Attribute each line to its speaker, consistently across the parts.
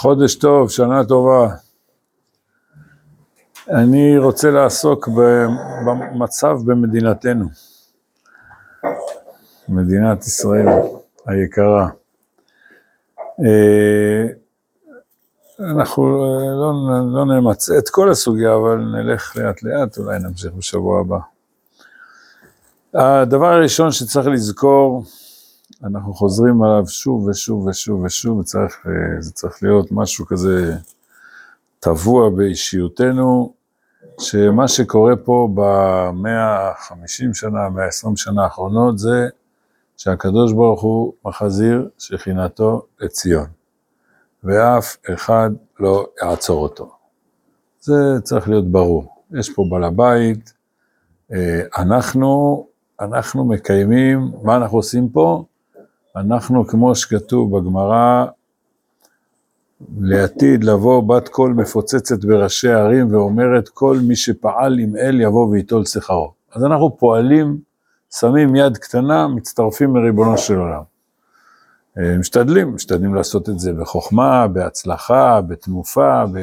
Speaker 1: חודש טוב, שנה טובה. אני רוצה לעסוק במצב במדינתנו, מדינת ישראל היקרה. אה, אנחנו לא, לא נמצא את כל הסוגיה, אבל נלך לאט לאט, אולי נמשיך בשבוע הבא. הדבר הראשון שצריך לזכור, אנחנו חוזרים עליו שוב ושוב ושוב ושוב, וצריך, זה צריך להיות משהו כזה טבוע באישיותנו, שמה שקורה פה במאה ה-50 שנה, מאה ה-20 שנה האחרונות, זה שהקדוש ברוך הוא מחזיר שכינתו לציון, ואף אחד לא יעצור אותו. זה צריך להיות ברור. יש פה בעל הבית, אה, אנחנו, אנחנו מקיימים, מה אנחנו עושים פה? אנחנו, כמו שכתוב בגמרא, לעתיד לבוא בת קול מפוצצת בראשי הערים ואומרת כל מי שפעל עם אל יבוא ויטול שכרו. אז אנחנו פועלים, שמים יד קטנה, מצטרפים לריבונו של עולם. אה, משתדלים, משתדלים לעשות את זה בחוכמה, בהצלחה, בתנופה, ב...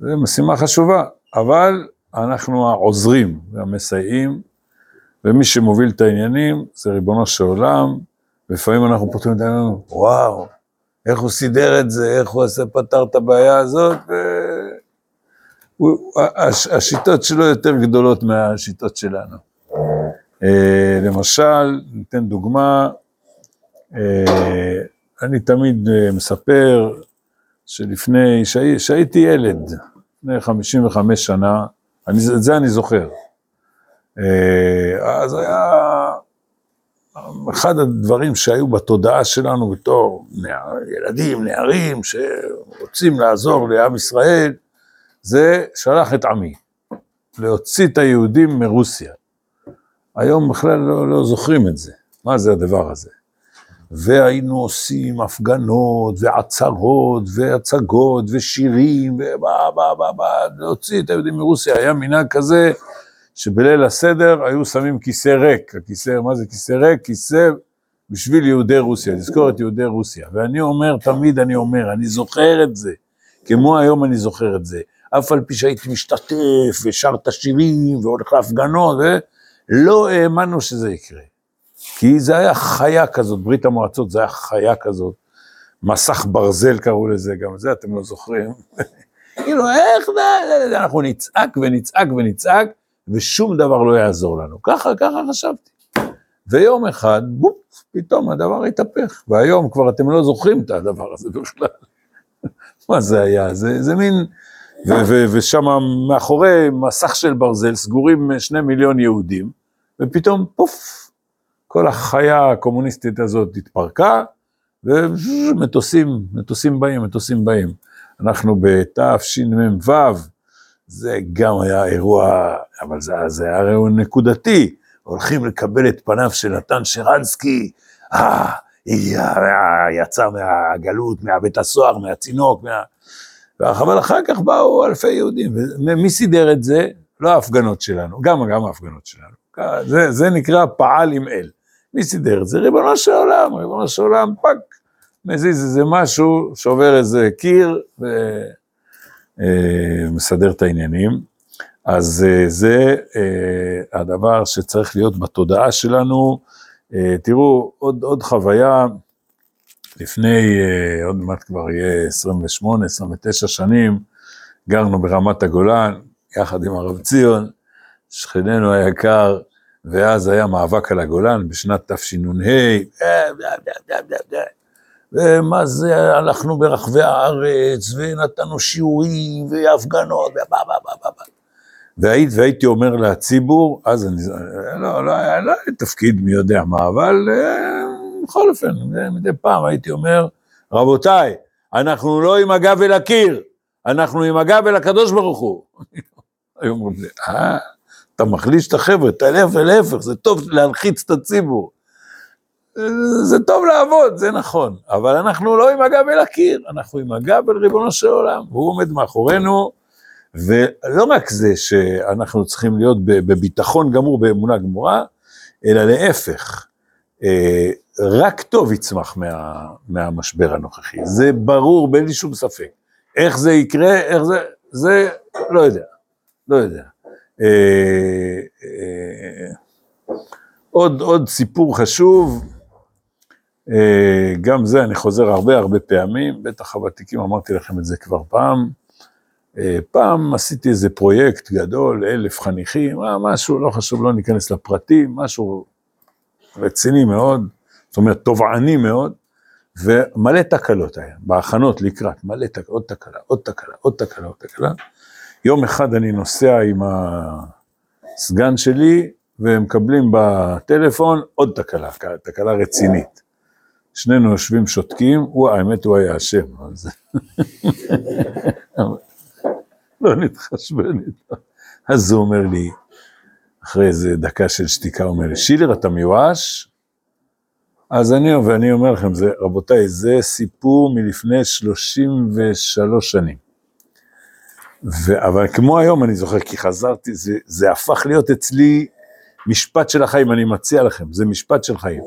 Speaker 1: זו משימה חשובה, אבל אנחנו העוזרים והמסייעים, ומי שמוביל את העניינים זה ריבונו של עולם, לפעמים אנחנו פותחים את העניין, וואו, איך הוא סידר את זה, איך הוא עשה, פתר את הבעיה הזאת, ו... השיטות שלו יותר גדולות מהשיטות שלנו. אה, למשל, ניתן דוגמה, אה, אני תמיד אה, מספר שלפני, שהייתי ילד, לפני 55 שנה, אני, את זה אני זוכר. אז היה אחד הדברים שהיו בתודעה שלנו בתור ילדים, נערים, שרוצים לעזור לעם ישראל, זה שלח את עמי, להוציא את היהודים מרוסיה. היום בכלל לא, לא זוכרים את זה, מה זה הדבר הזה? והיינו עושים הפגנות ועצרות והצגות ושירים ובא, בא, בא, בא, להוציא את היהודים מרוסיה, היה מנהג כזה שבליל הסדר היו שמים כיסא ריק, הכיסא, מה זה כיסא ריק? כיסא בשביל יהודי רוסיה, לזכור את יהודי רוסיה. ואני אומר, תמיד אני אומר, אני זוכר את זה, כמו היום אני זוכר את זה. אף על פי שהייתי משתתף ושר את השירים והולך להפגנות, ולא האמנו שזה יקרה. כי זה היה חיה כזאת, ברית המועצות זה היה חיה כזאת, מסך ברזל קראו לזה, גם זה אתם לא זוכרים. כאילו, איך זה, אנחנו נצעק ונצעק ונצעק, ושום דבר לא יעזור לנו. ככה, ככה חשבתי. ויום אחד, בופ, פתאום הדבר התהפך, והיום כבר אתם לא זוכרים את הדבר הזה בכלל. מה זה היה? זה, זה מין... ושם מאחורי מסך של ברזל סגורים שני מיליון יהודים, ופתאום פוף, כל החיה הקומוניסטית הזאת התפרקה, ומטוסים, מטוסים באים, מטוסים באים. אנחנו בתשמ"ו, זה גם היה אירוע, אבל זה, זה היה אירוע נקודתי, הולכים לקבל את פניו של נתן שרנסקי, אה, יצא מהגלות, מהבית הסוהר, מהצינוק, מה... אבל אחר כך באו אלפי יהודים, ומי סידר את זה? לא ההפגנות שלנו, גם, גם ההפגנות שלנו. זה, זה נקרא פועל עם אל. מי סידר את זה? ריבונו של עולם, ריבונו של עולם, טאק, מזיז איזה משהו, שובר איזה קיר, ו... אה, מסדר את העניינים. אז אה, זה אה, הדבר שצריך להיות בתודעה שלנו. תראו, עוד, עוד חוויה, לפני, עוד מעט כבר יהיה 28, 29 שנים, גרנו ברמת הגולן, יחד עם הרב ציון, שכננו היקר, ואז היה מאבק על הגולן בשנת תשנ"ה, ומה זה, הלכנו ברחבי הארץ, ונתנו שיעורים, והפגנות, ובא, בא, בא, בא, בא. והיית, והייתי אומר לציבור, אז אני, לא, לא היה, לא תפקיד מי יודע מה, אבל אה, בכל אופן, מדי פעם הייתי אומר, רבותיי, אנחנו לא עם הגב אל הקיר, אנחנו עם הגב אל הקדוש ברוך הוא. היו אומרים לי, אה, אתה מחליש את החבר'ה, תלך ולהפך, זה טוב להלחיץ את הציבור. זה טוב לעבוד, זה נכון, אבל אנחנו לא עם הגב אל הקיר, אנחנו עם הגב אל ריבונו של עולם, והוא עומד מאחורינו, ולא רק זה שאנחנו צריכים להיות בביטחון גמור, באמונה גמורה, אלא להפך, אה, רק טוב יצמח מה, מהמשבר הנוכחי, זה ברור, בלי לי שום ספק. איך זה יקרה, איך זה, זה לא יודע, לא יודע. אה, אה, עוד, עוד סיפור חשוב, גם זה אני חוזר הרבה הרבה פעמים, בטח הוותיקים אמרתי לכם את זה כבר פעם. אה, פעם עשיתי איזה פרויקט גדול, אלף חניכים, משהו, לא חשוב, לא ניכנס לפרטים, משהו רציני מאוד, זאת אומרת, תובעני מאוד, ומלא תקלות היה, בהכנות לקראת, מלא תקלות, עוד תקלה, עוד תקלה, עוד תקלה, עוד תקלה. יום אחד אני נוסע עם הסגן שלי, ומקבלים בטלפון עוד תקלה, תקלה רצינית. שנינו יושבים שותקים, הוא, האמת הוא היה אשם, אז... לא נתחשבן איתו. אז הוא אומר לי, אחרי איזה דקה של שתיקה, הוא אומר לי, שילר, אתה מיואש? אז אני, ואני אומר לכם, זה, רבותיי, זה סיפור מלפני 33 שנים. ו, אבל כמו היום, אני זוכר, כי חזרתי, זה, זה הפך להיות אצלי משפט של החיים, אני מציע לכם, זה משפט של חיים.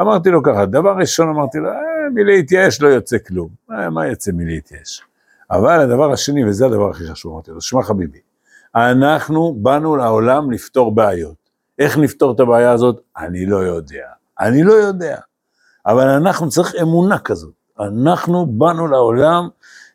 Speaker 1: אמרתי לו ככה, דבר ראשון אמרתי לו, אה, מלהתייאש לא יוצא כלום, אה, מה יוצא מלהתייאש? אבל הדבר השני, וזה הדבר הכי חשוב, אמרתי לו, שמע חביבי, אנחנו באנו לעולם לפתור בעיות. איך נפתור את הבעיה הזאת? אני לא יודע. אני לא יודע. אבל אנחנו צריך אמונה כזאת. אנחנו באנו לעולם,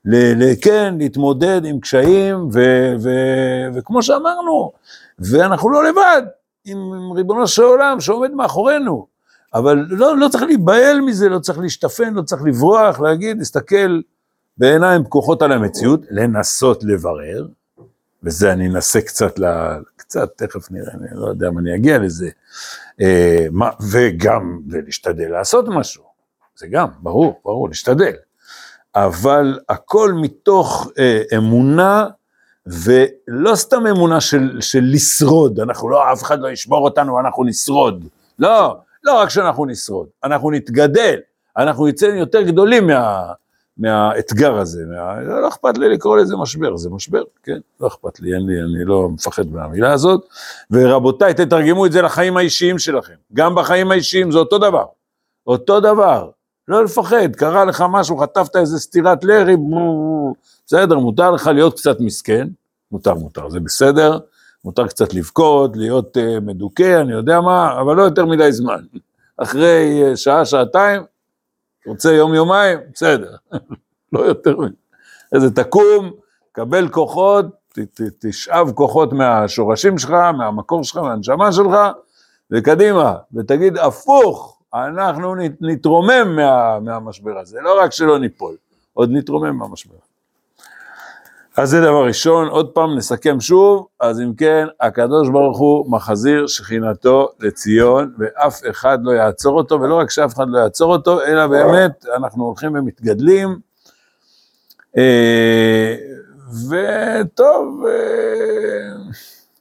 Speaker 1: ל- ל- כן, להתמודד עם קשיים, ו- ו- וכמו שאמרנו, ואנחנו לא לבד, עם ריבונו של עולם שעומד מאחורינו. אבל לא, לא צריך להיבהל מזה, לא צריך להשתפן, לא צריך לברוח, להגיד, להסתכל בעיניים פקוחות על המציאות, לנסות לברר, וזה אני אנסה קצת, ל... קצת, תכף נראה, אני לא יודע אם אני אגיע לזה, אה, מה, וגם להשתדל לעשות משהו, זה גם, ברור, ברור, להשתדל, אבל הכל מתוך אה, אמונה, ולא סתם אמונה של, של לשרוד, אנחנו לא, אף אחד לא ישבור אותנו, אנחנו נשרוד, לא, לא רק שאנחנו נשרוד, אנחנו נתגדל, אנחנו נצא יותר גדולים מה, מהאתגר הזה, מה... לא אכפת לי לקרוא לזה משבר, זה משבר, כן? לא אכפת לי, אין לי, אני לא מפחד מהמילה הזאת. ורבותיי, תתרגמו את זה לחיים האישיים שלכם. גם בחיים האישיים זה אותו דבר. אותו דבר. לא לפחד, קרה לך משהו, חטפת איזה סטירת לרי, בסדר, מותר לך להיות קצת מסכן, מותר, מותר, זה בסדר, מותר קצת לבכות, להיות uh, מדוכא, אני יודע מה, אבל לא יותר מדי זמן. אחרי uh, שעה, שעתיים, רוצה יום-יומיים, בסדר, לא יותר מזה. איזה תקום, קבל כוחות, ת, ת, תשאב כוחות מהשורשים שלך, מהמקור שלך, מהנשמה שלך, וקדימה, ותגיד הפוך, אנחנו נתרומם מה, מהמשבר הזה, לא רק שלא ניפול, עוד נתרומם מהמשבר. אז זה דבר ראשון, עוד פעם נסכם שוב, אז אם כן, הקדוש ברוך הוא מחזיר שכינתו לציון, ואף אחד לא יעצור אותו, ולא רק שאף אחד לא יעצור אותו, אלא באמת אנחנו הולכים ומתגדלים. אה, וטוב, אה,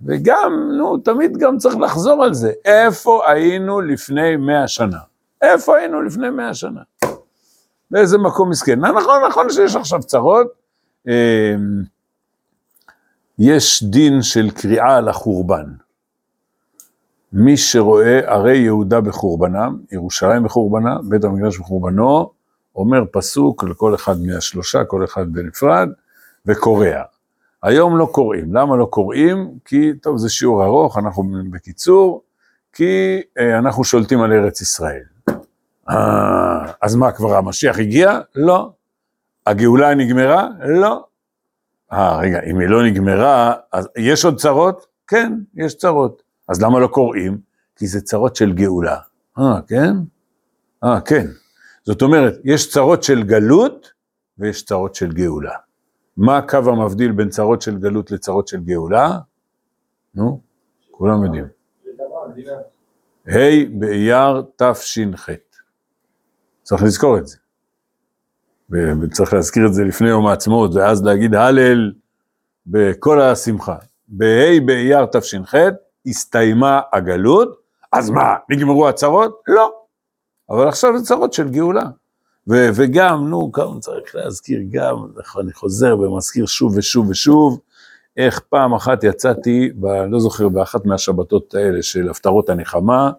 Speaker 1: וגם, נו, תמיד גם צריך לחזור על זה, איפה היינו לפני מאה שנה? איפה היינו לפני מאה שנה? באיזה מקום מסכן. נכון, נכון שיש עכשיו צרות, יש דין של קריאה לחורבן. מי שרואה ערי יהודה בחורבנם, ירושלים בחורבנה, בית המקדש בחורבנו, אומר פסוק לכל אחד מהשלושה, כל אחד בנפרד, וקורע. היום לא קוראים. למה לא קוראים? כי, טוב, זה שיעור ארוך, אנחנו בקיצור, כי אה, אנחנו שולטים על ארץ ישראל. אה, אז מה, כבר המשיח הגיע? לא. הגאולה נגמרה? לא. אה, רגע, אם היא לא נגמרה, אז יש עוד צרות? כן, יש צרות. אז למה לא קוראים? כי זה צרות של גאולה. אה, כן? אה, כן. זאת אומרת, יש צרות של גלות ויש צרות של גאולה. מה הקו המבדיל בין צרות של גלות לצרות של גאולה? נו, כולם יודעים. ה' באייר תש"ח. צריך לזכור את זה. וצריך להזכיר את זה לפני יום העצמאות, ואז להגיד הלל בכל השמחה. בה' באייר תש"ח הסתיימה הגלות, אז מה, נגמרו הצרות? לא. אבל עכשיו זה צרות של גאולה. ו- וגם, נו, כמה צריך להזכיר גם, אני חוזר ומזכיר שוב ושוב ושוב, איך פעם אחת יצאתי, ב, לא זוכר, באחת מהשבתות האלה של הפטרות הנחמה,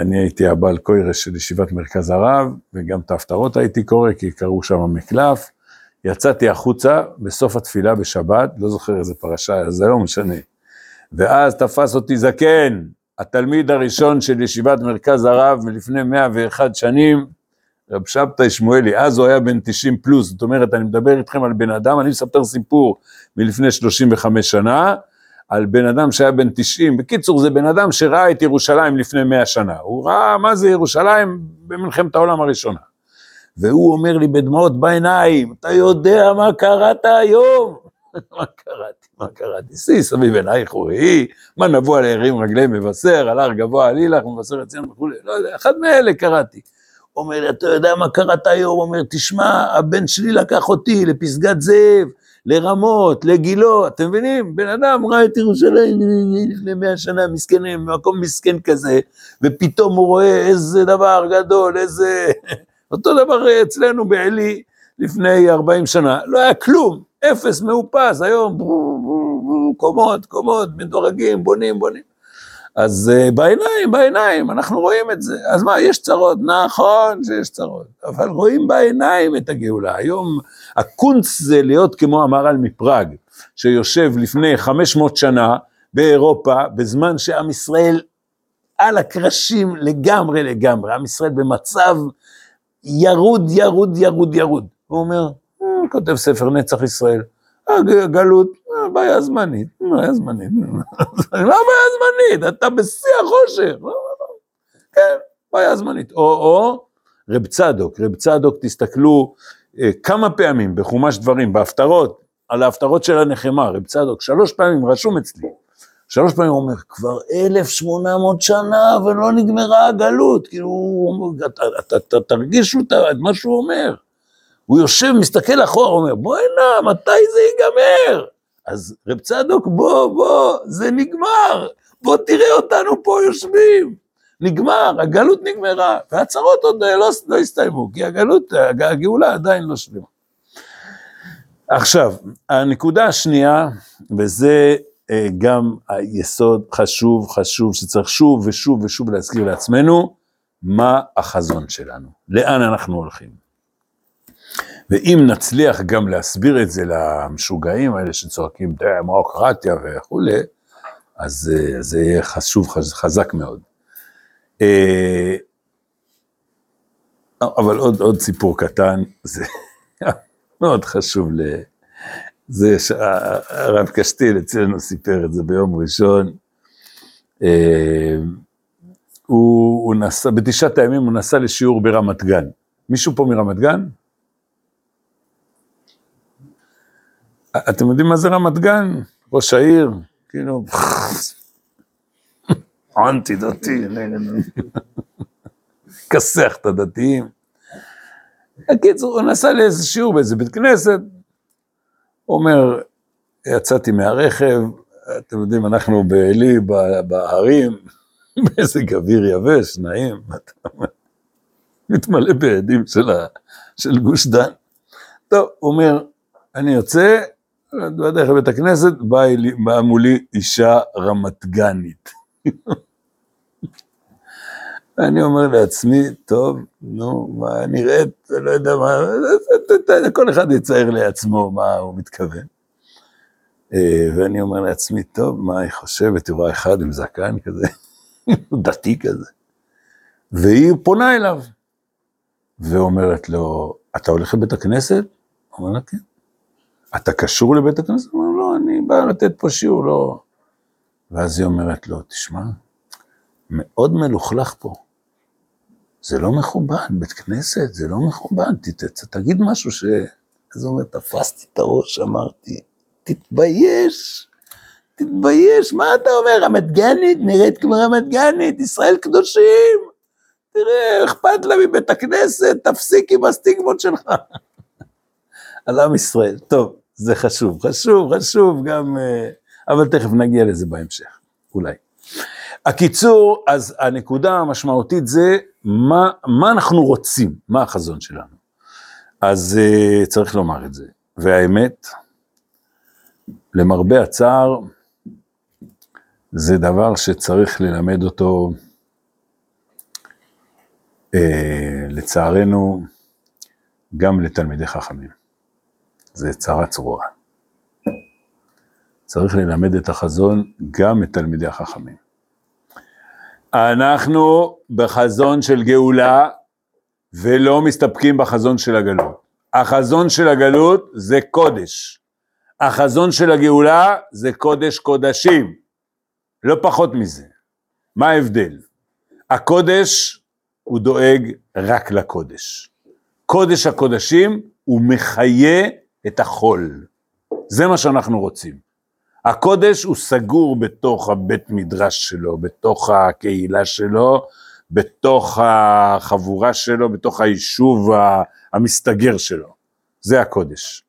Speaker 1: אני הייתי הבעל קוירש של ישיבת מרכז הרב, וגם את ההפטרות הייתי קורא, כי קראו שם מקלף. יצאתי החוצה בסוף התפילה בשבת, לא זוכר איזה פרשה, זה לא משנה. ואז תפס אותי זקן, התלמיד הראשון של ישיבת מרכז הרב מלפני 101 שנים, רב שבתאי שמואלי, אז הוא היה בן 90 פלוס, זאת אומרת, אני מדבר איתכם על בן אדם, אני מספר סיפור מלפני 35 שנה, על בן אדם שהיה בן 90, בקיצור זה בן אדם שראה את ירושלים לפני 100 שנה, הוא ראה מה זה ירושלים במלחמת העולם הראשונה. והוא אומר לי בדמעות בעיניים, אתה יודע מה קראת היום? מה קראתי, מה קראתי? שיא סביב עינייך וראי, מה נבוא על הערים רגלי מבשר, על הר גבוה עלילך, מבשר את ציון וכולי, לא יודע, אחד מאלה קראתי. אומר לי, אתה יודע מה קראת היום? אומר, תשמע, הבן שלי לקח אותי לפסגת זאב, לרמות, לגילות, אתם מבינים? בן אדם ראה את ירושלים לפני מאה שנה, מסכנים, במקום מסכן כזה, ופתאום הוא רואה איזה דבר גדול, איזה... אותו דבר אצלנו בעלי לפני 40 שנה, לא היה כלום, אפס מאופס, היום קומות, קומות, מדורגים, בונים, בונים. אז uh, בעיניים, בעיניים, אנחנו רואים את זה. אז מה, יש צרות? נכון שיש צרות, אבל רואים בעיניים את הגאולה. היום הקונץ זה להיות כמו המהר"ל מפראג, שיושב לפני 500 שנה באירופה, בזמן שעם ישראל על הקרשים לגמרי לגמרי, עם ישראל במצב ירוד, ירוד, ירוד, ירוד. הוא אומר, אה, כותב ספר נצח ישראל, הגלות, אה, בעיה זמנית, בעיה זמנית, מה בעיה זמנית? אתה בשיא החושך, כן, בעיה זמנית. או, או, רב צדוק, רב צדוק, תסתכלו אה, כמה פעמים בחומש דברים, בהפטרות, על ההפטרות של הנחמה, רב צדוק, שלוש פעמים רשום אצלי. שלוש פעמים הוא אומר, כבר 1,800 שנה ולא נגמרה הגלות, כאילו, אתה תרגישו את מה שהוא אומר. הוא יושב, מסתכל אחורה, אומר, בואי נא, מתי זה ייגמר? אז רב צדוק, בוא, בוא, זה נגמר, בוא תראה אותנו פה יושבים. נגמר, הגלות נגמרה, והצהרות עוד לא, לא הסתיימו, כי הגלות, הגאולה עדיין לא שלמה. עכשיו, הנקודה השנייה, וזה אה, גם היסוד חשוב, חשוב, שצריך שוב ושוב ושוב להזכיר לעצמנו, מה החזון שלנו, לאן אנחנו הולכים. ואם נצליח גם להסביר את זה למשוגעים האלה שצועקים דמוקרטיה וכולי, אז אה, זה יהיה חשוב, חזק מאוד. אה, אבל עוד, עוד סיפור קטן, זה מאוד חשוב ל... זה הרב קשתיל אצלנו סיפר את זה ביום ראשון. אה, הוא, הוא נסע, בתשעת הימים הוא נסע לשיעור ברמת גן. מישהו פה מרמת גן? אתם יודעים מה זה רמת גן? ראש העיר, כאילו, אנטי דתי, כסח את הדתיים. בקיצור, הוא נסע לאיזה שיעור באיזה בית כנסת, אומר, יצאתי מהרכב, אתם יודעים, אנחנו בעלי, בהרים, מזג אוויר יבש, נעים, מתמלא בעדים של גוש דן. טוב, הוא אומר, אני יוצא, בדרך לבית הכנסת, באה מולי אישה רמת גנית. ואני אומר לעצמי, טוב, נו, מה נראית, לא יודע מה, כל אחד יצייר לעצמו מה הוא מתכוון. אה, ואני אומר לעצמי, טוב, מה היא חושבת, היא רואה אחד עם זקן כזה, דתי כזה. והיא פונה אליו, ואומרת לו, אתה הולך לבית הכנסת? אומר לה, כן. אתה קשור לבית הכנסת? הוא אומר, לא, אני בא לתת פה שיעור, לא. ואז היא אומרת לו, תשמע, מאוד מלוכלך פה. זה לא מכובד, בית כנסת, זה לא מכובד, ת, ת, תגיד משהו ש... אז הוא אומר, תפסתי את הראש, אמרתי, תתבייש, תתבייש, מה אתה אומר, רמת גנית נראית כמו רמת גנית, ישראל קדושים, תראה, אכפת לה מבית הכנסת, תפסיק עם הסטיגמות שלך. על עם ישראל. טוב, זה חשוב, חשוב, חשוב גם, אה, אבל תכף נגיע לזה בהמשך, אולי. הקיצור, אז הנקודה המשמעותית זה מה, מה אנחנו רוצים, מה החזון שלנו. אז uh, צריך לומר את זה. והאמת, למרבה הצער, זה דבר שצריך ללמד אותו אה, לצערנו, גם לתלמידי חכמים. זה צרה צרורה. צריך ללמד את החזון גם את תלמידי החכמים. אנחנו בחזון של גאולה ולא מסתפקים בחזון של הגלות. החזון של הגלות זה קודש. החזון של הגאולה זה קודש קודשים, לא פחות מזה. מה ההבדל? הקודש הוא דואג רק לקודש. קודש הקודשים הוא מחיה את החול. זה מה שאנחנו רוצים. הקודש הוא סגור בתוך הבית מדרש שלו, בתוך הקהילה שלו, בתוך החבורה שלו, בתוך היישוב המסתגר שלו. זה הקודש.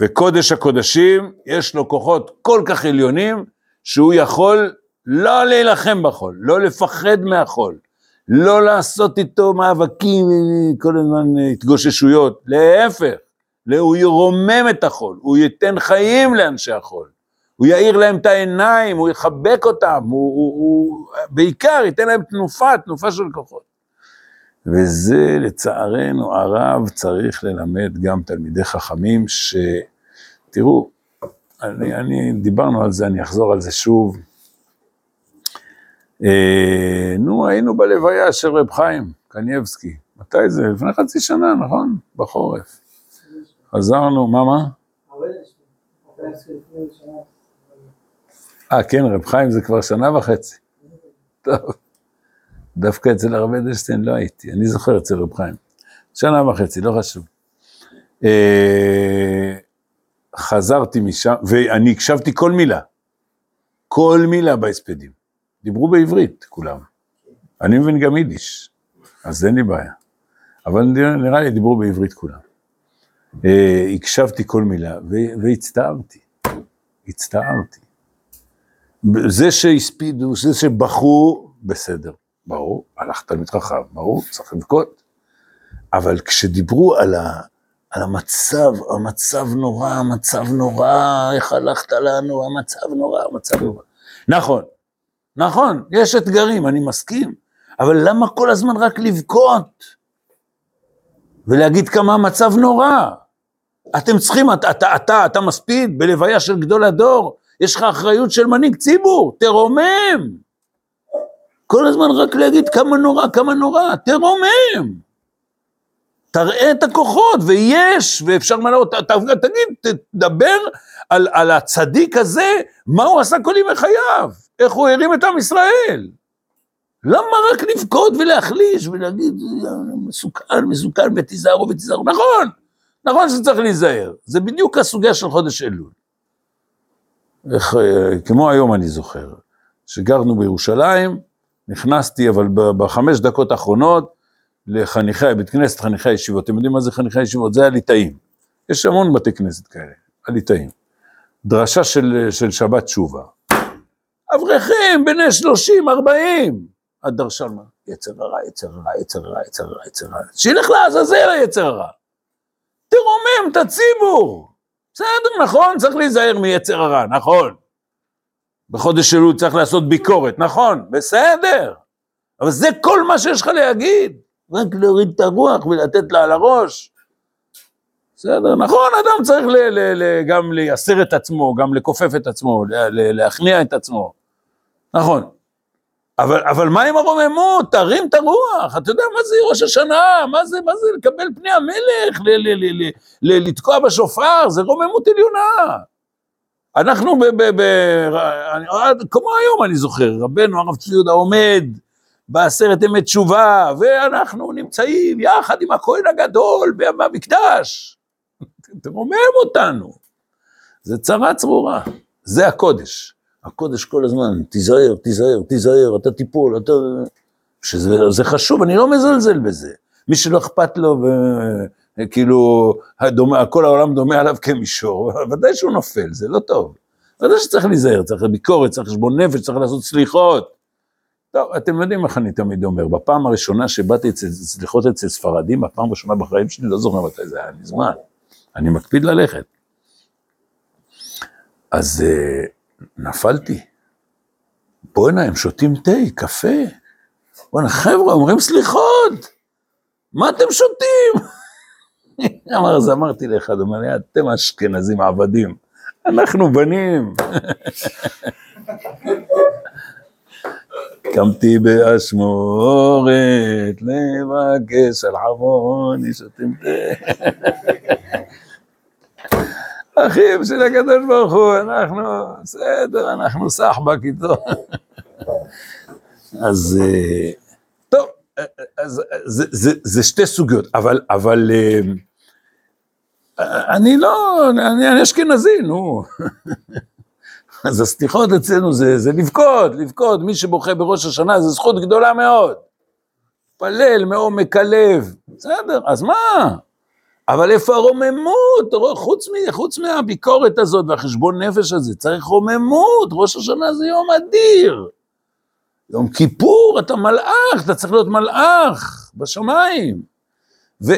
Speaker 1: וקודש הקודשים, יש לו כוחות כל כך עליונים, שהוא יכול לא להילחם בחול, לא לפחד מהחול, לא לעשות איתו מאבקים, כל הזמן התגוששויות, להפך, הוא ירומם את החול, הוא ייתן חיים לאנשי החול, הוא יאיר להם את העיניים, הוא יחבק אותם, הוא, הוא, הוא בעיקר ייתן להם תנופה, תנופה של כוחות. וזה לצערנו הרב צריך ללמד גם תלמידי חכמים שתראו, אני, אני, דיברנו על זה, אני אחזור על זה שוב. אה, נו, היינו בלוויה של רב חיים קניבסקי, מתי זה? לפני חצי שנה, נכון? בחורף. חזרנו, מה, מה? אה, כן, רב חיים זה כבר שנה וחצי. טוב. דווקא אצל הרב אדלשטיין לא הייתי, אני זוכר אצל רב חיים. שנה וחצי, לא חשוב. אה, חזרתי משם, ואני הקשבתי כל מילה. כל מילה בהספדים. דיברו בעברית, כולם. אני מבין גם יידיש, אז אין לי בעיה. אבל נראה לי דיברו בעברית כולם. אה, הקשבתי כל מילה, והצטערתי. הצטערתי. זה שהספידו, זה שבכו, בסדר. ברור, הלך תלמיד חכם, ברור, צריך לבכות. אבל כשדיברו על, ה, על המצב, המצב נורא, המצב נורא, איך הלכת לנו, המצב נורא, המצב נורא. נכון, נכון, יש אתגרים, אני מסכים, אבל למה כל הזמן רק לבכות? ולהגיד כמה המצב נורא? אתם צריכים, אתה, אתה, אתה, אתה מספיד בלוויה של גדול הדור, יש לך אחריות של מנהיג ציבור, תרומם. כל הזמן רק להגיד כמה נורא, כמה נורא, תרומם. תראה את הכוחות, ויש, ואפשר לראות, תגיד, תדבר על, על הצדיק הזה, מה הוא עשה כל ימי חייו, איך הוא הרים את עם ישראל. למה רק לבכות ולהחליש ולהגיד, מסוכן, מסוכן, ותיזהרו ותיזהרו, נכון, נכון שצריך להיזהר, זה בדיוק הסוגיה של חודש אלול. איך, אה, כמו היום אני זוכר, שגרנו בירושלים, נכנסתי, אבל בחמש דקות האחרונות, לחניכי, בית כנסת חניכי הישיבות. אתם יודעים מה זה חניכי הישיבות? זה הליטאים. יש המון בתי כנסת כאלה, הליטאים. דרשה של, של שבת תשובה. אברכים, בני שלושים, ארבעים. הדרשן, יצר הרע, יצר הרע, יצר הרע, יצר הרע, יצר הרע. שילך לעזאזל היצר הרע. תרומם את הציבור. בסדר, נכון, צריך להיזהר מיצר הרע, נכון. בחודש אלול צריך לעשות ביקורת, נכון, בסדר, אבל זה כל מה שיש לך להגיד, רק להוריד את הרוח ולתת לה על הראש. בסדר, נכון, אדם צריך ל- ל- ל- גם לייסר את עצמו, גם לכופף את עצמו, להכניע את עצמו, נכון. אבל, אבל מה עם הרוממות? תרים את הרוח, אתה יודע מה זה ראש השנה, מה זה, מה זה לקבל פני המלך, ל- ל- ל- ל- לתקוע בשופר, זה רוממות עליונה. אנחנו, ב, ב, ב, אני, כמו היום אני זוכר, רבנו הרב צבי יהודה עומד בעשרת ימי תשובה, ואנחנו נמצאים יחד עם הכהן הגדול במקדש. תרומם אותנו. זה צרה צרורה, זה הקודש. הקודש כל הזמן, תיזהר, תיזהר, תיזהר, אתה תיפול, אתה... שזה חשוב, אני לא מזלזל בזה. מי שלא אכפת לו, כאילו, הדומה, כל העולם דומה עליו כמישור, ודאי שהוא נופל, זה לא טוב. ודאי שצריך להיזהר, צריך ביקורת, צריך חשבון נפש, צריך לעשות סליחות. טוב, אתם יודעים איך אני תמיד אומר, בפעם הראשונה שבאתי אצל סליחות אצל ספרדים, בפעם הראשונה בחיים שלי, לא זוכר מתי זה היה מזמן, אני מקפיד ללכת. אז uh, נפלתי. בואנה, הם שותים תה, קפה. בואנה, חבר'ה, אומרים סליחות. מה אתם שותים? אמר, אז אמרתי לאחד, הוא אומר לי, אתם אשכנזים עבדים, אנחנו בנים. קמתי באשמורת, לבקש על עווני שותים תה. אחים של הקדוש ברוך הוא, אנחנו, בסדר, אנחנו סחבק איתו. אז אה, טוב, אז זה, זה, זה שתי סוגיות, אבל, אבל אה, אני לא, אני, אני אשכנזי, נו. אז הסליחות אצלנו זה, זה לבכות, לבכות, מי שבוכה בראש השנה זה זכות גדולה מאוד. פלל מעומק הלב, בסדר, אז מה? אבל איפה הרוממות? חוץ, מ, חוץ מהביקורת הזאת והחשבון נפש הזה, צריך רוממות, ראש השנה זה יום אדיר. יום כיפור, אתה מלאך, אתה צריך להיות מלאך בשמיים. ו,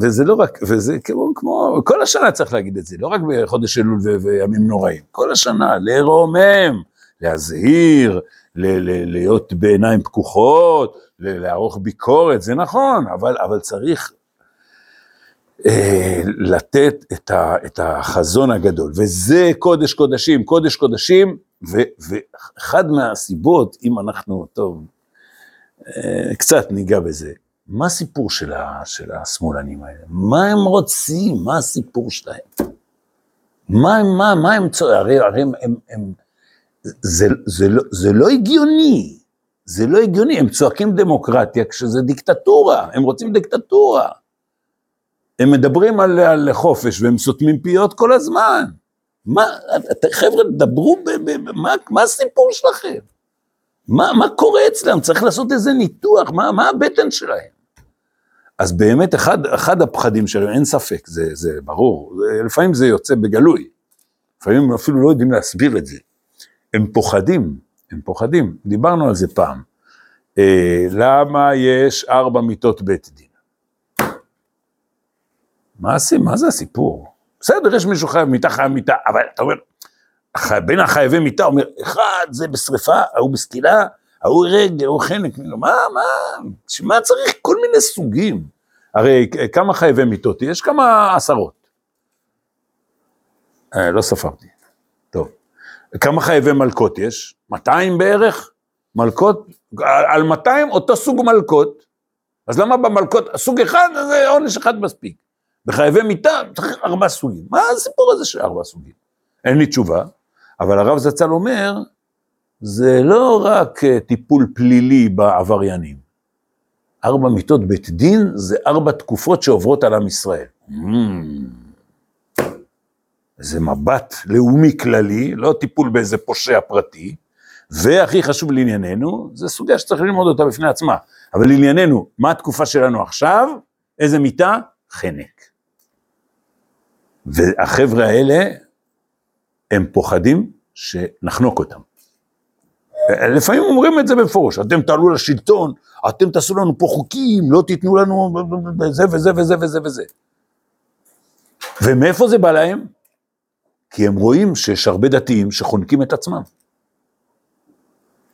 Speaker 1: וזה לא רק, וזה כמו, כמו, כל השנה צריך להגיד את זה, לא רק בחודש אלול וימים נוראים, כל השנה, לרומם, להזהיר, ל- ל- להיות בעיניים פקוחות, לערוך ביקורת, זה נכון, אבל, אבל צריך לתת את, ה, את החזון הגדול, וזה קודש קודשים, קודש קודשים, ו, ואחד מהסיבות, אם אנחנו, טוב, אה, קצת ניגע בזה, מה הסיפור של, ה, של השמאלנים האלה? מה הם רוצים? מה הסיפור שלהם? מה מה, מה הם צועקים? הרי, הרי הם, הם, הם זה, זה, לא, זה לא הגיוני, זה לא הגיוני, הם צועקים דמוקרטיה כשזה דיקטטורה, הם רוצים דיקטטורה. הם מדברים על, על חופש והם סותמים פיות כל הזמן. מה, חבר'ה, דברו, ב, ב, ב, מה, מה הסיפור שלכם? מה, מה קורה אצלם? צריך לעשות איזה ניתוח, מה, מה הבטן שלהם? אז באמת אחד, אחד הפחדים שלהם, אין ספק, זה, זה ברור, לפעמים זה יוצא בגלוי, לפעמים הם אפילו לא יודעים להסביר את זה. הם פוחדים, הם פוחדים, דיברנו על זה פעם. אה, למה יש ארבע מיטות בית דין? מה? מה זה הסיפור? בסדר, יש מישהו חייב מיטה, חייב מיטה, אבל אתה אומר, בין החייבי מיטה, אומר, אחד זה בשריפה, ההוא בסקילה, ההוא רגל, ההוא חנק, מה, מה, שמה צריך כל מיני סוגים? הרי כמה חייבי מיטות יש? כמה עשרות. אה, לא ספרתי. טוב. כמה חייבי מלקות יש? 200 בערך? מלקות? על 200 אותו סוג מלקות. אז למה במלקות, סוג אחד, זה עונש אחד מספיק. בחייבי מיטה צריך ארבע סוגים. מה הסיפור הזה של ארבע סוגים? אין לי תשובה, אבל הרב זצ"ל אומר, זה לא רק אה, טיפול פלילי בעבריינים. ארבע מיטות בית דין זה ארבע תקופות שעוברות על עם ישראל. Mm. זה מבט לאומי כללי, לא טיפול באיזה פושע פרטי, והכי חשוב לענייננו, זה סוגיה שצריך ללמוד אותה בפני עצמה. אבל לענייננו, מה התקופה שלנו עכשיו? איזה מיטה? חנק. והחבר'ה האלה, הם פוחדים שנחנוק אותם. לפעמים אומרים את זה בפורש, אתם תעלו לשלטון, אתם תעשו לנו פה חוקים, לא תיתנו לנו זה וזה וזה וזה וזה. ומאיפה זה בא להם? כי הם רואים שיש הרבה דתיים שחונקים את עצמם.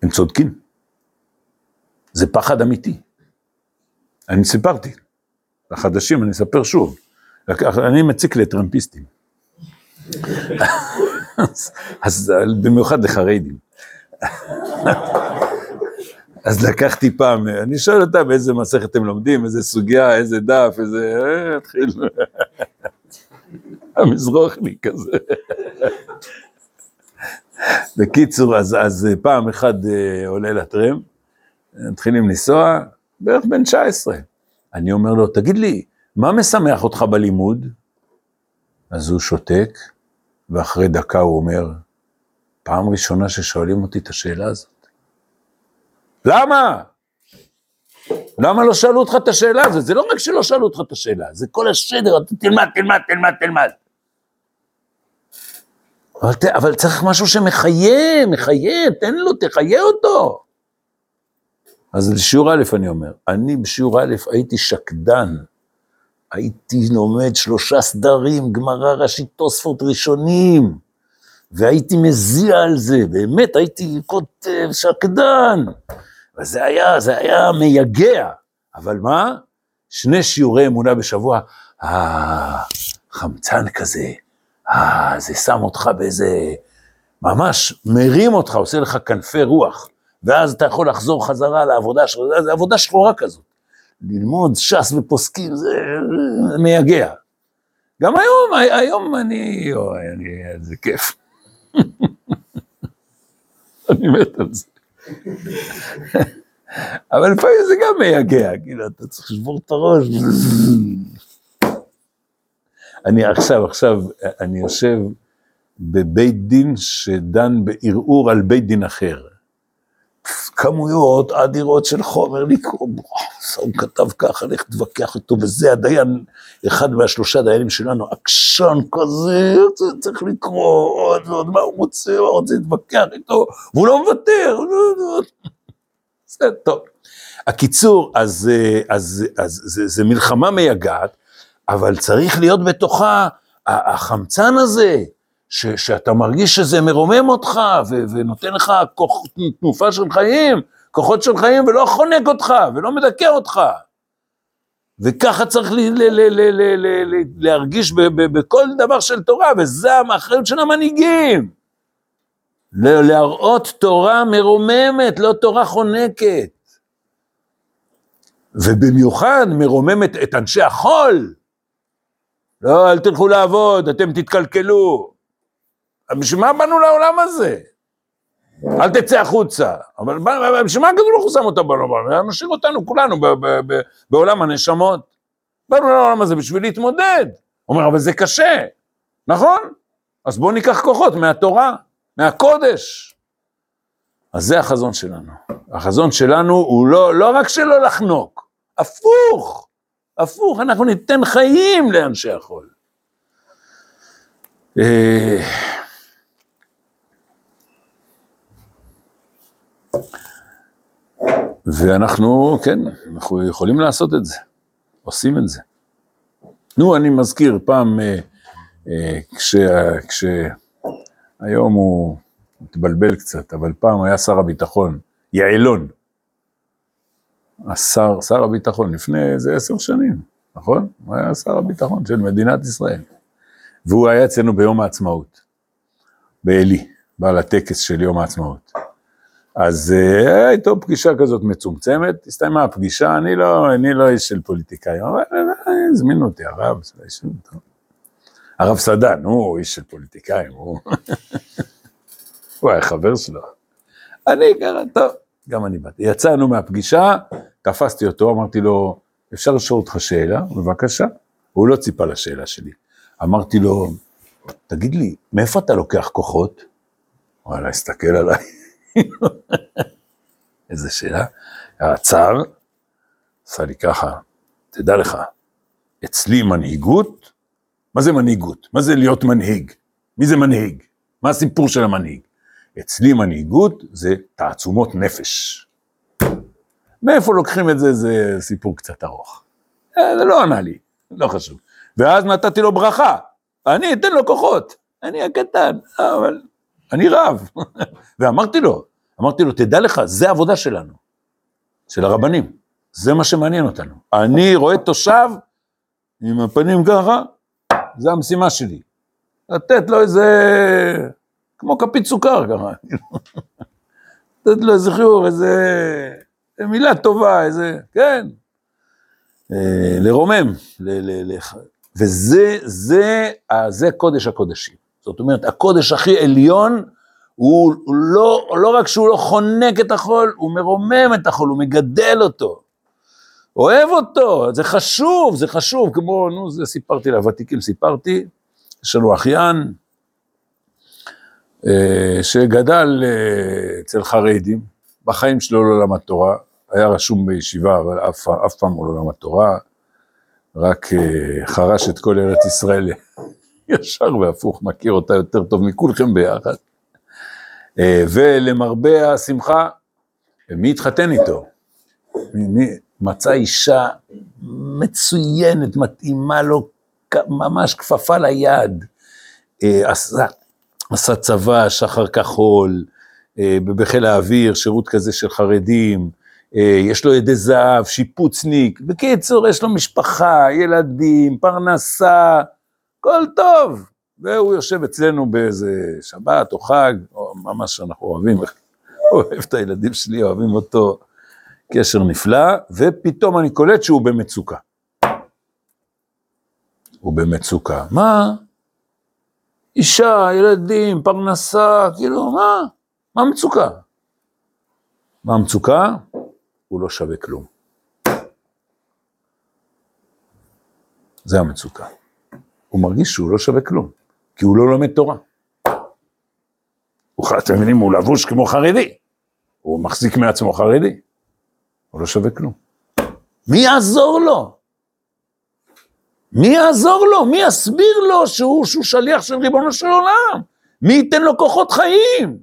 Speaker 1: הם צודקים. זה פחד אמיתי. אני סיפרתי, לחדשים אני אספר שוב. אני מציק לטרמפיסטים. אז במיוחד לחרדים. אז לקחתי פעם, אני שואל אותם איזה מסכת אתם לומדים, איזה סוגיה, איזה דף, איזה... אה, התחיל... המזרוחני כזה. בקיצור, אז, אז פעם אחד אה, עולה לטרם, מתחילים לנסוע, בערך בן 19. אני אומר לו, תגיד לי, מה משמח אותך בלימוד? אז הוא שותק, ואחרי דקה הוא אומר, פעם ראשונה ששואלים אותי את השאלה הזאת. למה? למה לא שאלו אותך את השאלה הזאת? זה לא רק שלא שאלו אותך את השאלה, זה כל השדר, אתה תלמד, תלמד, תלמד, תלמד. אבל, אבל צריך משהו שמחיה, מחיה, תן לו, תחיה אותו. אז בשיעור א' אני אומר, אני בשיעור א' הייתי שקדן, הייתי לומד שלושה סדרים, גמרא ראשית תוספות ראשונים, והייתי מזיע על זה, באמת הייתי כותב שקדן. וזה היה, זה היה מייגע, אבל מה? שני שיעורי אמונה בשבוע, אה, חמצן כזה, אה, זה שם אותך באיזה, ממש מרים אותך, עושה לך כנפי רוח, ואז אתה יכול לחזור חזרה לעבודה שלך, זה עבודה שחורה כזאת. ללמוד ש"ס ופוסקים, זה מייגע. גם היום, היום אני, אוי, אני, זה כיף. אני מת על זה. אבל לפעמים זה גם מייגע, כאילו, אתה צריך לשבור את הראש. אני עכשיו, עכשיו, אני יושב בבית דין שדן בערעור על בית דין אחר. כמויות אדירות של חומר לקרוא, הוא כתב ככה, לך תתווכח איתו, וזה הדיין, אחד מהשלושה דיינים שלנו, עקשן כזה, צריך לקרוא עוד ועוד, מה הוא רוצה, הוא רוצה להתווכח איתו, והוא לא מוותר, זה טוב. הקיצור, אז, אז, אז זה, זה מלחמה מייגעת, אבל צריך להיות בתוכה החמצן הזה, ש, שאתה מרגיש שזה מרומם אותך ו, ונותן לך כוח, תנופה של חיים, כוחות של חיים, ולא חונק אותך ולא מדכא אותך. וככה צריך ל, ל, ל, ל, ל, ל, ל, להרגיש ב, ב, בכל דבר של תורה, וזה האחריות של המנהיגים. להראות תורה מרוממת, לא תורה חונקת. ובמיוחד מרוממת את אנשי החול. לא, אל תלכו לעבוד, אתם תתקלקלו. בשביל מה באנו לעולם הזה? אל תצא החוצה. אבל בשביל מה הקדוש ברוך הוא שם אותנו בעולם? משאיר אותנו כולנו בעולם הנשמות. באנו לעולם הזה בשביל להתמודד. הוא אומר, אבל זה קשה, נכון? אז בואו ניקח כוחות מהתורה, מהקודש. אז זה החזון שלנו. החזון שלנו הוא לא, לא רק שלא לחנוק, הפוך, הפוך, אנחנו ניתן חיים לאנשי החול. ואנחנו, כן, אנחנו יכולים לעשות את זה, עושים את זה. נו, אני מזכיר, פעם, אה, אה, כש... כש היום הוא מתבלבל קצת, אבל פעם היה שר הביטחון, יעלון. השר, שר הביטחון, לפני איזה עשר שנים, נכון? הוא היה שר הביטחון של מדינת ישראל. והוא היה אצלנו ביום העצמאות, בעלי, בעל הטקס של יום העצמאות. אז היה איתו פגישה כזאת מצומצמת, הסתיימה הפגישה, אני לא, לא איש של פוליטיקאים, אבל הזמינו אותי הרב, הרב סדן, הוא איש של פוליטיקאים, הוא, הוא היה חבר שלו. אני ככה, טוב, גם אני באתי. יצאנו מהפגישה, תפסתי אותו, אמרתי לו, אפשר לשאול אותך שאלה? בבקשה. הוא לא ציפה לשאלה שלי. אמרתי לו, תגיד לי, מאיפה אתה לוקח כוחות? וואלה, הסתכל עליי. איזה שאלה. עצר, עשה לי ככה, תדע לך, אצלי מנהיגות, מה זה מנהיגות? מה זה להיות מנהיג? מי זה מנהיג? מה הסיפור של המנהיג? אצלי מנהיגות זה תעצומות נפש. מאיפה לוקחים את זה? זה סיפור קצת ארוך. אה, זה לא ענה לי, לא חשוב. ואז נתתי לו ברכה, אני אתן לו כוחות, אני הקטן, אבל אני רב. ואמרתי לו, אמרתי לו, תדע לך, זה העבודה שלנו, של הרבנים, זה מה שמעניין אותנו. אני רואה תושב עם הפנים ככה, זה המשימה שלי. לתת לו איזה, כמו כפית סוכר ככה, לתת לו איזה חיור, איזה, מילה טובה, איזה, כן, אה, לרומם, ל, ל, ל, וזה, זה, זה קודש הקודשים. זאת אומרת, הקודש הכי עליון, הוא, לא, לא רק שהוא לא חונק את החול, הוא מרומם את החול, הוא מגדל אותו. אוהב אותו, זה חשוב, זה חשוב, כמו, נו, זה סיפרתי לוותיקים, סיפרתי, יש לנו אחיין, אה, שגדל אה, אצל חרדים, בחיים שלו לא למד תורה, היה רשום בישיבה, אבל אף, אף פעם הוא לא למד תורה, רק אה, חרש את כל ארץ ישראל ישר והפוך, מכיר אותה יותר טוב מכולכם ביחד. אה, ולמרבה השמחה, מי התחתן איתו? מי, מצא אישה מצוינת, מתאימה לו, ממש כפפה ליד, אה, עשה, עשה צבא, שחר כחול, בחיל האוויר, שירות כזה של חרדים, אה, יש לו ידי זהב, שיפוצניק, בקיצור, יש לו משפחה, ילדים, פרנסה, הכל טוב. והוא יושב אצלנו באיזה שבת או חג, או ממש אנחנו אוהבים, אוהב את הילדים שלי, אוהבים אותו, קשר נפלא, ופתאום אני קולט שהוא במצוקה. הוא במצוקה. מה? אישה, ילדים, פרנסה, כאילו, מה? מה המצוקה? מה המצוקה? הוא לא שווה כלום. זה המצוקה. הוא מרגיש שהוא לא שווה כלום, כי הוא לא לומד תורה. הוא, אתם מבינים, הוא לבוש כמו חרדי. הוא מחזיק מעצמו חרדי. הוא לא שווה כלום. מי יעזור לו? מי יעזור לו? מי יסביר לו שהוא, שהוא שליח של ריבונו של עולם? מי ייתן לו כוחות חיים?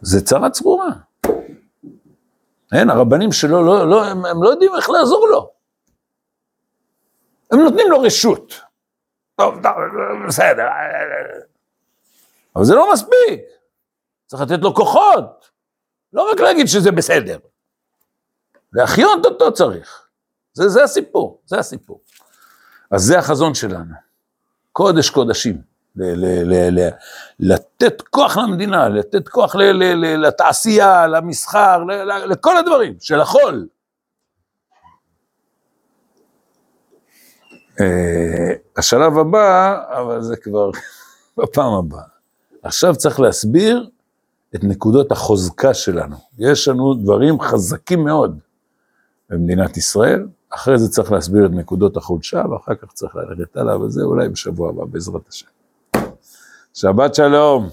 Speaker 1: זה צרה צרורה. אין, הרבנים שלו, לא, לא, הם, הם לא יודעים איך לעזור לו. הם נותנים לו רשות. טוב, טוב, בסדר. אבל זה לא מספיק. צריך לתת לו כוחות. לא רק להגיד שזה בסדר. להחיות אותו צריך. זה, זה הסיפור, זה הסיפור. אז זה החזון שלנו. קודש קודשים. ל- ל- ל- לתת כוח למדינה, לתת כוח לתעשייה, למסחר, לכל הדברים, של החול. השלב הבא, אבל זה כבר בפעם הבאה. עכשיו צריך להסביר את נקודות החוזקה שלנו. יש לנו דברים חזקים מאוד במדינת ישראל, אחרי זה צריך להסביר את נקודות החולשה, ואחר כך צריך ללכת הלאה, וזה אולי בשבוע הבא, בעזרת השם. שבת שלום.